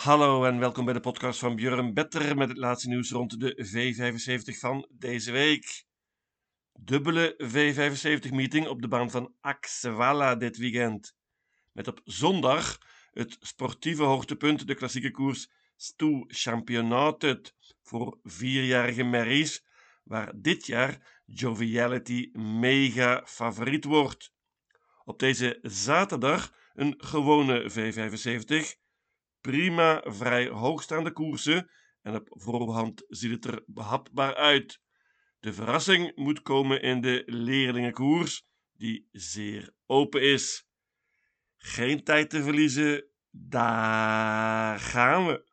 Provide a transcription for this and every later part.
Hallo en welkom bij de podcast van Björn Better met het laatste nieuws rond de V75 van deze week. Dubbele V75-meeting op de baan van Axevalla dit weekend. Met op zondag het sportieve hoogtepunt, de klassieke koers Stoe Championatet voor vierjarige merries, waar dit jaar Joviality mega favoriet wordt. Op deze zaterdag een gewone V75 prima, vrij hoogstaande koersen en op voorhand ziet het er behapbaar uit. De verrassing moet komen in de leerlingenkoers, die zeer open is. Geen tijd te verliezen, daar gaan we.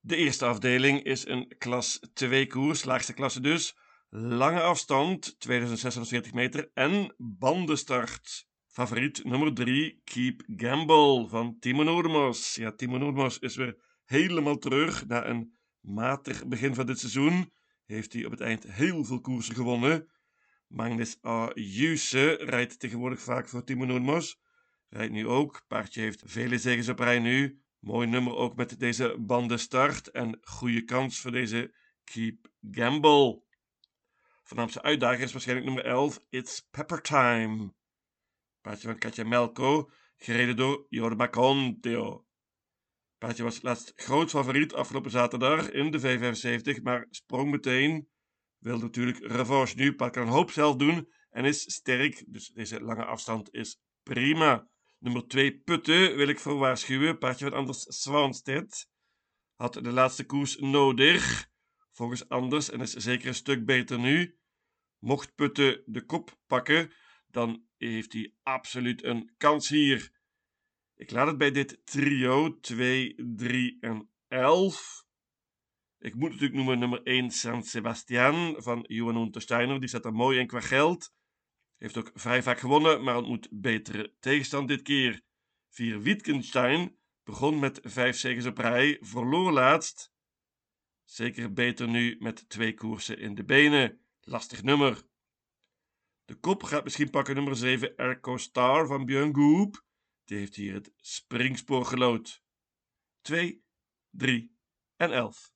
De eerste afdeling is een klas 2 koers, laagste klasse dus. Lange afstand, 2640 meter en bandenstart. Favoriet nummer 3, Keep Gamble van Timo Noormos. Ja, Timo Noormos is weer helemaal terug. Na een matig begin van dit seizoen heeft hij op het eind heel veel koersen gewonnen. Magnus Ayuse rijdt tegenwoordig vaak voor Timo Noormos. Rijdt nu ook. Paardje heeft vele zegens op rij nu. Mooi nummer ook met deze bandenstart. En goede kans voor deze Keep Gamble. Voornaamste uitdager is waarschijnlijk nummer 11, It's Pepper Time. Paardje van Katja Melko, gereden door Jorma Conteo. Paardje was laatst groot favoriet afgelopen zaterdag in de V75, maar sprong meteen. Wil natuurlijk revanche nu, paard kan een hoop zelf doen en is sterk, dus deze lange afstand is prima. Nummer 2 Putten wil ik voor waarschuwen, paardje van Anders Swanstedt. Had de laatste koers nodig, volgens Anders, en is zeker een stuk beter nu. Mocht Putten de kop pakken, dan heeft hij absoluut een kans hier. Ik laat het bij dit trio 2, 3 en 11. Ik moet natuurlijk noemen nummer 1 San Sebastian van Johan Untersteiner. Die staat er mooi in qua geld. Heeft ook vrij vaak gewonnen, maar ontmoet betere tegenstand dit keer. 4 Wittgenstein begon met 5 zegens op rij, verloor laatst. Zeker beter nu met twee koersen in de benen. Lastig nummer. De kop gaat misschien pakken nummer 7 Erco Star van Björn Goop. Die heeft hier het springspoor gelood. 2, 3 en 11.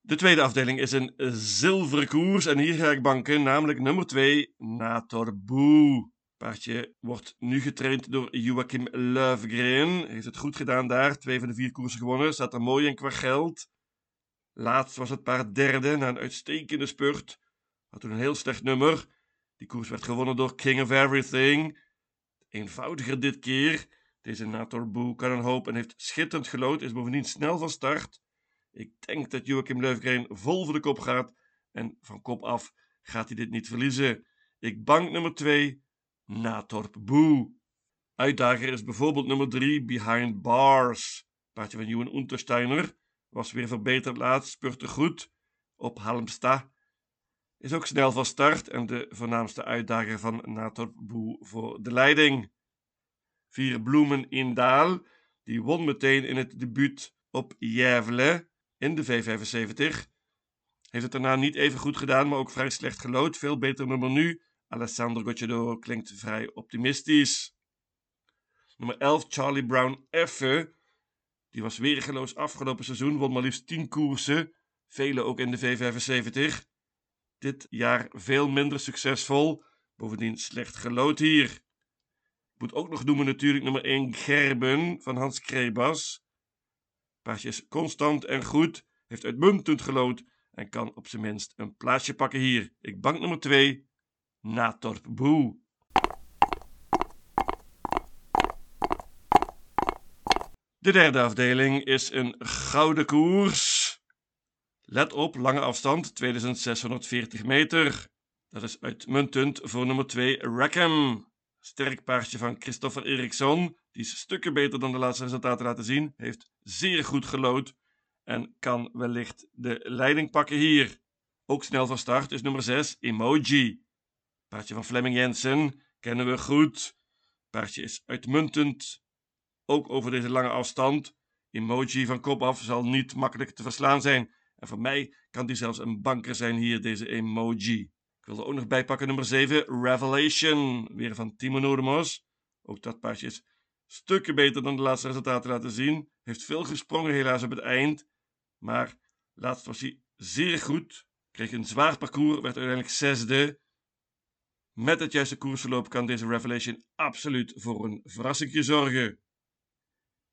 De tweede afdeling is een zilveren koers en hier ga ik banken, namelijk nummer 2 Natorboe. Paardje wordt nu getraind door Joachim Löfgren. Heeft het goed gedaan daar. Twee van de vier koersen gewonnen. Staat er mooi in qua geld. Laatst was het paard derde na een uitstekende spurt. Had toen een heel slecht nummer. Die koers werd gewonnen door King of Everything. Eenvoudiger dit keer. Deze Nator Boe kan een hoop en heeft schitterend gelood. Is bovendien snel van start. Ik denk dat Joachim Löfgren vol voor de kop gaat. En van kop af gaat hij dit niet verliezen. Ik bank nummer 2, Natorp Boe. Uitdager is bijvoorbeeld nummer 3, Behind Bars. Paardje van Johan Untersteiner. Was weer verbeterd laatst, spurte goed op Halmstad. Is ook snel van start en de voornaamste uitdager van Nator Boe voor de leiding. Vier bloemen in Daal, die won meteen in het debuut op Jævle in de V75. Heeft het daarna niet even goed gedaan, maar ook vrij slecht gelood. Veel beter nummer nu. Alessandro Gocciadoro klinkt vrij optimistisch. Nummer 11, Charlie Brown Effe. Die was weergeloos afgelopen seizoen, won maar liefst 10 koersen, vele ook in de V75. Dit jaar veel minder succesvol, bovendien slecht gelood hier. Ik moet ook nog noemen natuurlijk nummer 1 Gerben van Hans Krebas. Paardje is constant en goed, heeft uitmuntend gelood en kan op zijn minst een plaatsje pakken hier. Ik bank nummer 2, Natorp Boe. De derde afdeling is een gouden koers. Let op, lange afstand, 2640 meter. Dat is uitmuntend voor nummer 2 Rackham. Sterk paardje van Christopher Eriksson. Die is stukken beter dan de laatste resultaten laten zien. Heeft zeer goed gelood. En kan wellicht de leiding pakken hier. Ook snel van start is nummer 6 Emoji. Paardje van Fleming Jensen kennen we goed. Paardje is uitmuntend ook over deze lange afstand. Emoji van kop af zal niet makkelijk te verslaan zijn. En voor mij kan die zelfs een banker zijn hier, deze emoji. Ik wil er ook nog bijpakken nummer 7, Revelation. Weer van Timo Nodemos. Ook dat paardje is stukken beter dan de laatste resultaten laten zien. Heeft veel gesprongen helaas op het eind. Maar laatst was hij zeer goed. Kreeg een zwaar parcours, werd uiteindelijk zesde. Met het juiste koersverloop kan deze Revelation absoluut voor een verrassing zorgen.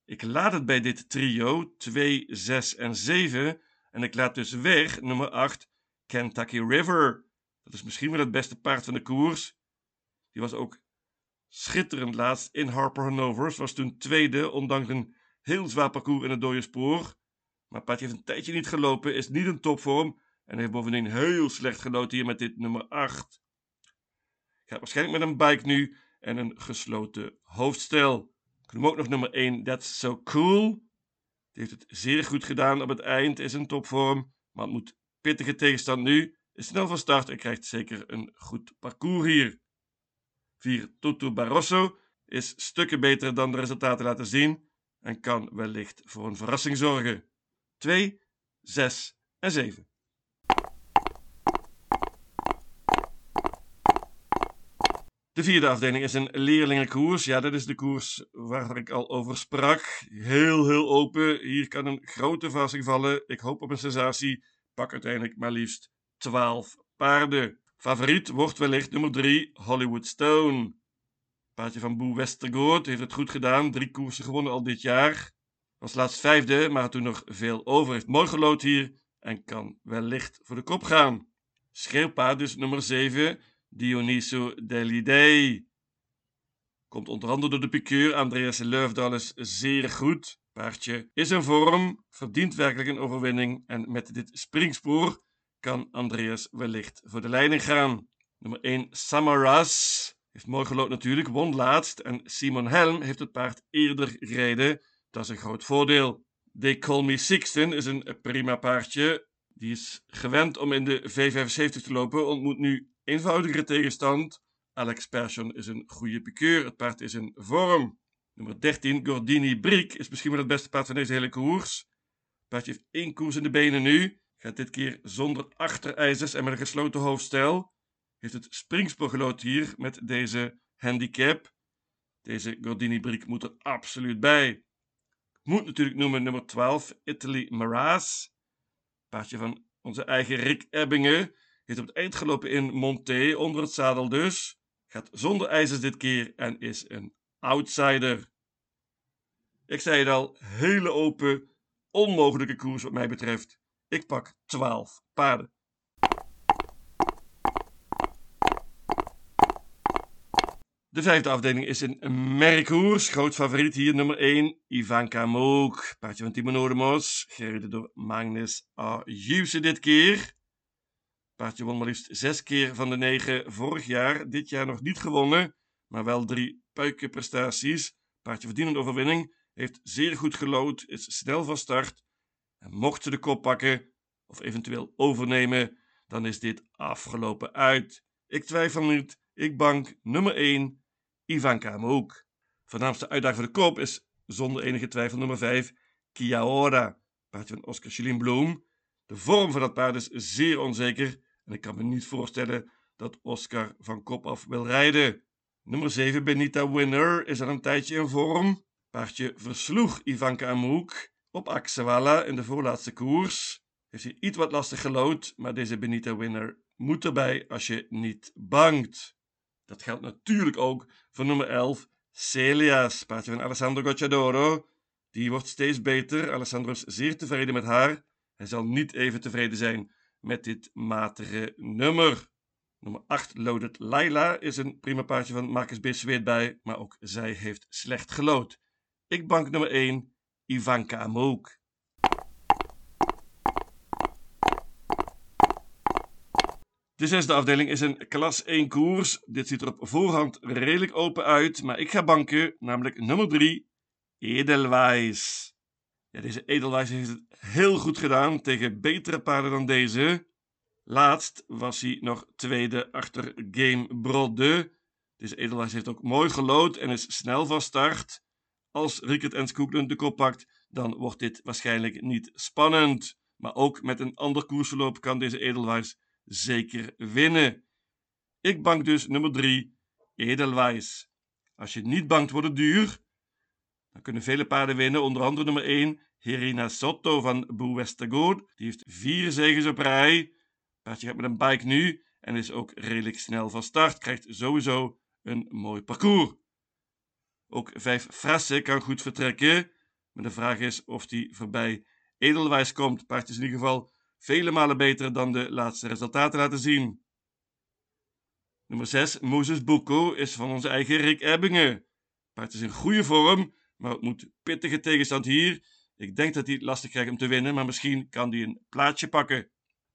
Ik laat het bij dit trio 2, 6 en 7 en ik laat dus weg nummer 8 Kentucky River. Dat is misschien wel het beste paard van de koers. Die was ook schitterend laatst in Harper Hanovers. Was toen tweede, ondanks een heel zwaar parcours in het dode spoor. Maar paardje heeft een tijdje niet gelopen, is niet in topvorm en heeft bovendien heel slecht geloten hier met dit nummer 8. Gaat waarschijnlijk met een bike nu en een gesloten hoofdstel. Ik noem ook nog nummer 1, That's So Cool. Die heeft het zeer goed gedaan op het eind, is in topvorm, maar het moet pittige tegenstand nu. Is snel van start en krijgt zeker een goed parcours hier. 4 Toto Barroso is stukken beter dan de resultaten laten zien en kan wellicht voor een verrassing zorgen. 2, 6 en 7. De vierde afdeling is een leerlingenkoers. Ja, dat is de koers waar ik al over sprak. Heel, heel open. Hier kan een grote verrassing vallen. Ik hoop op een sensatie. Pak uiteindelijk maar liefst 12 paarden. Favoriet wordt wellicht nummer 3, Hollywood Stone. Paardje van Boe Westergoort heeft het goed gedaan. Drie koersen gewonnen al dit jaar. Was laatst vijfde, maar had toen nog veel over. Heeft mooi gelood hier en kan wellicht voor de kop gaan. Schreeuwpaard dus nummer 7, Dioniso Delidei. Komt onder andere door de piqueur. Andreas Leufdal is zeer goed. Paardje is in vorm, verdient werkelijk een overwinning. En met dit springspoor kan Andreas wellicht voor de leiding gaan. Nummer 1, Samaras. Heeft mooi gelood natuurlijk, won laatst. En Simon Helm heeft het paard eerder gereden. Dat is een groot voordeel. They Call Me Sixten is een prima paardje. Die is gewend om in de V75 te lopen, ontmoet nu eenvoudigere tegenstand. Alex Persson is een goede piqueur. Het paard is in vorm. Nummer 13, Gordini Briek, is misschien wel het beste paard van deze hele koers. Het paardje heeft één koers in de benen nu. Gaat dit keer zonder achterijzers en met een gesloten hoofdstel. Heeft het springspoor gelood hier met deze handicap. Deze Gordini Briek moet er absoluut bij. Moet natuurlijk noemen nummer 12, Italy Maras. Paardje van onze eigen Rick Ebbingen. Heeft op het eind gelopen in Monté, onder het zadel dus. Gaat zonder ijzers dit keer en is een outsider. Ik zei het al, hele open, onmogelijke koers wat mij betreft. Ik pak 12 paarden. De vijfde afdeling is een merkkoers. Groot favoriet hier nummer 1, Ivanka Mook. Paardje van Timo Nodemos, gereden door Magnus Arjuse dit keer. Paardje won maar liefst zes keer van de negen vorig jaar. Dit jaar nog niet gewonnen, maar wel drie puikenprestaties. Paardje verdient een overwinning, heeft zeer goed gelood, is snel van start. Mocht ze de kop pakken, of eventueel overnemen, dan is dit afgelopen uit. Ik twijfel niet, ik bank nummer 1, Ivanka Mook. Voornaamste uitdaging voor de kop is zonder enige twijfel nummer 5, Kiaora. Paardje van Oscar Chilin Bloem. De vorm van dat paard is zeer onzeker en ik kan me niet voorstellen dat Oscar van kop af wil rijden. Nummer 7, Benita Winner, is al een tijdje in vorm. Paardje versloeg Ivanka Mook op Axewala in de voorlaatste koers. Heeft hij iets wat lastig gelood, maar deze Benita Winner moet erbij als je niet bangt. Dat geldt natuurlijk ook voor nummer 11, Celia's, paardje van Alessandro Gocciadoro. Die wordt steeds beter. Alessandro is zeer tevreden met haar. Hij zal niet even tevreden zijn met dit matige nummer. Nummer 8, Loaded Laila, is een prima paardje van Marcus B. Zweet bij, maar ook zij heeft slecht gelood. Ik bank nummer 1, Ivanka Mook. De zesde afdeling is een klas 1 koers. Dit ziet er op voorhand redelijk open uit, maar ik ga banken, namelijk nummer 3, Edelweiss. Ja, deze Edelweiss heeft het heel goed gedaan tegen betere paarden dan deze. Laatst was hij nog tweede achter Game Brode. Deze Edelweiss heeft ook mooi gelood en is snel van start. Als Rickert en Skoeklen de kop pakt, dan wordt dit waarschijnlijk niet spannend. Maar ook met een ander koersverloop kan deze Edelweiss zeker winnen. Ik bank dus nummer 3, Edelweiss. Als je niet bankt, wordt het duur. Dan kunnen vele paarden winnen, onder andere nummer 1, Herina Sotto van Boe Westergaard. Die heeft vier zegens op rij. Paardje gaat met een bike nu en is ook redelijk snel van start. Krijgt sowieso een mooi parcours. Ook 5 Frasse kan goed vertrekken. Maar de vraag is of die voorbij Edelwijs komt. Paard is in ieder geval vele malen beter dan de laatste resultaten laten zien. Nummer 6, Moses Bucco, is van onze eigen Rick Ebbingen. Paard is in goede vorm, maar het moet pittige tegenstand hier. Ik denk dat hij het lastig krijgt om te winnen, maar misschien kan hij een plaatsje pakken.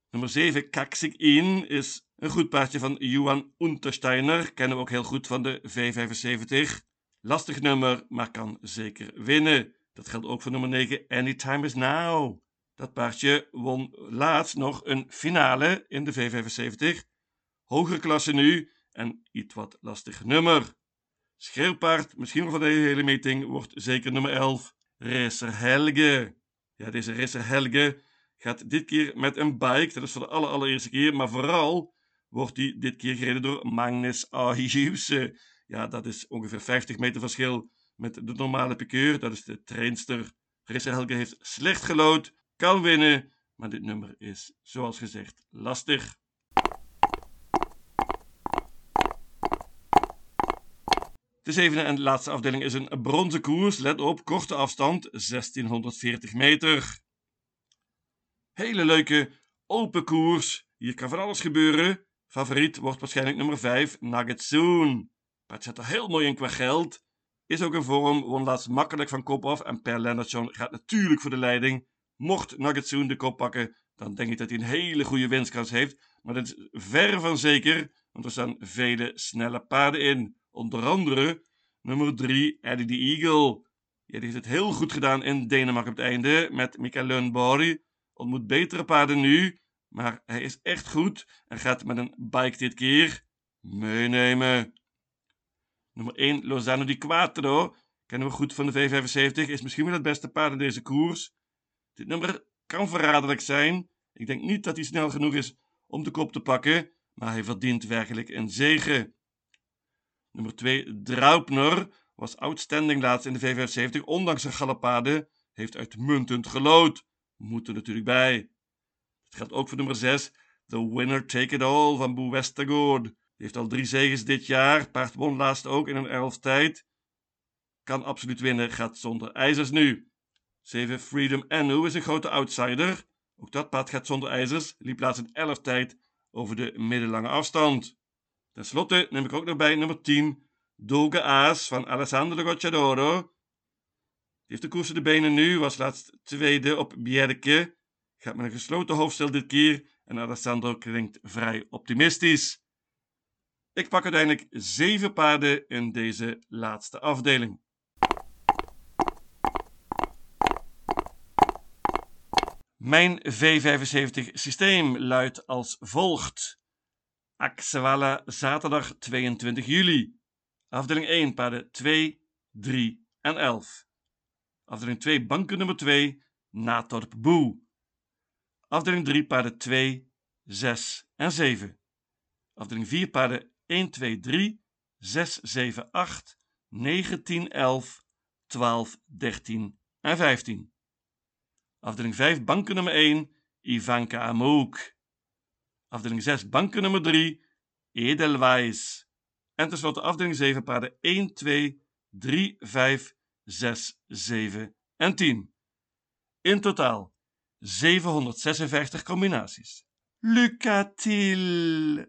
Nummer 7, Kaksik In, is een goed paardje van Johan Untersteiner. Kennen we ook heel goed van de V75. Lastig nummer, maar kan zeker winnen. Dat geldt ook voor nummer 9, Anytime is Now. Dat paardje won laatst nog een finale in de V75. Hogere klasse nu en iets wat lastig nummer. Schreeuwpaard, misschien van de hele meeting, wordt zeker nummer 11, Racer Helge. Ja, deze Racer Helge gaat dit keer met een bike. Dat is voor de allereerste keer, maar vooral wordt hij dit keer gereden door Magnus Ahiuse. Ja, dat is ongeveer 50 meter verschil met de normale piqueur. Dat is de trainster. Racer Helge heeft slecht gelood, kan winnen, maar dit nummer is, zoals gezegd, lastig. De zevende en laatste afdeling is een bronzen koers. Let op, korte afstand, 1640 meter. Hele leuke, open koers. Hier kan van alles gebeuren. Favoriet wordt waarschijnlijk nummer 5, Nugget Soon. Het zet er heel mooi in qua geld. Is ook in vorm, won laatst makkelijk van kop af. En Per Lennartson gaat natuurlijk voor de leiding. Mocht Nugget Soon de kop pakken, dan denk ik dat hij een hele goede winstkans heeft. Maar dat is ver van zeker, want er staan vele snelle paarden in. Onder andere nummer 3, Eddie the Eagle. Ja, die heeft het heel goed gedaan in Denemarken op het einde met Mikael Lundborg. Ontmoet betere paarden nu, maar hij is echt goed en gaat met een bike dit keer meenemen. Nummer 1, Lozano di Quattro. Kennen we goed van de V75. Is misschien wel het beste paard in deze koers. Dit nummer kan verraderlijk zijn. Ik denk niet dat hij snel genoeg is om de kop te pakken, maar hij verdient werkelijk een zege. Nummer 2, Draupner, was outstanding laatst in de V75. Ondanks zijn galopade heeft uitmuntend gelood. Moet er natuurlijk bij. Het geldt ook voor nummer 6, The Winner Take It All van Boe Westergaard. Die heeft al drie zegens dit jaar. Paard won laatst ook in een elf tijd. Kan absoluut winnen, gaat zonder ijzers nu. 7 Freedom Anu is een grote outsider. Ook dat paard gaat zonder ijzers. Liep laatst een elf tijd over de middellange afstand. Ten slotte neem ik ook nog bij nummer 10, Doge Aas van Alessandro Gocciadoro. Die heeft de koers de benen nu, was laatst tweede op Bjerke. Gaat met een gesloten hoofdstel dit keer en Alessandro klinkt vrij optimistisch. Ik pak uiteindelijk zeven paarden in deze laatste afdeling. Mijn V75 systeem luidt als volgt. Axewalla, zaterdag 22 juli. Afdeling 1, paarden 2, 3 en 11. Afdeling 2, banken nummer 2, Natorp Boe. Afdeling 3, paarden 2, 6 en 7. Afdeling 4, paarden 1, 2, 3, 6, 7, 8, 9, 10, 11, 12, 13 en 15. Afdeling 5, banken nummer 1, Ivanka Amouk. Afdeling 6, banken nummer 3, Edelweiss. En tenslotte afdeling 7, paarden 1, 2, 3, 5, 6, 7 en 10. In totaal 756 combinaties. Lucatil!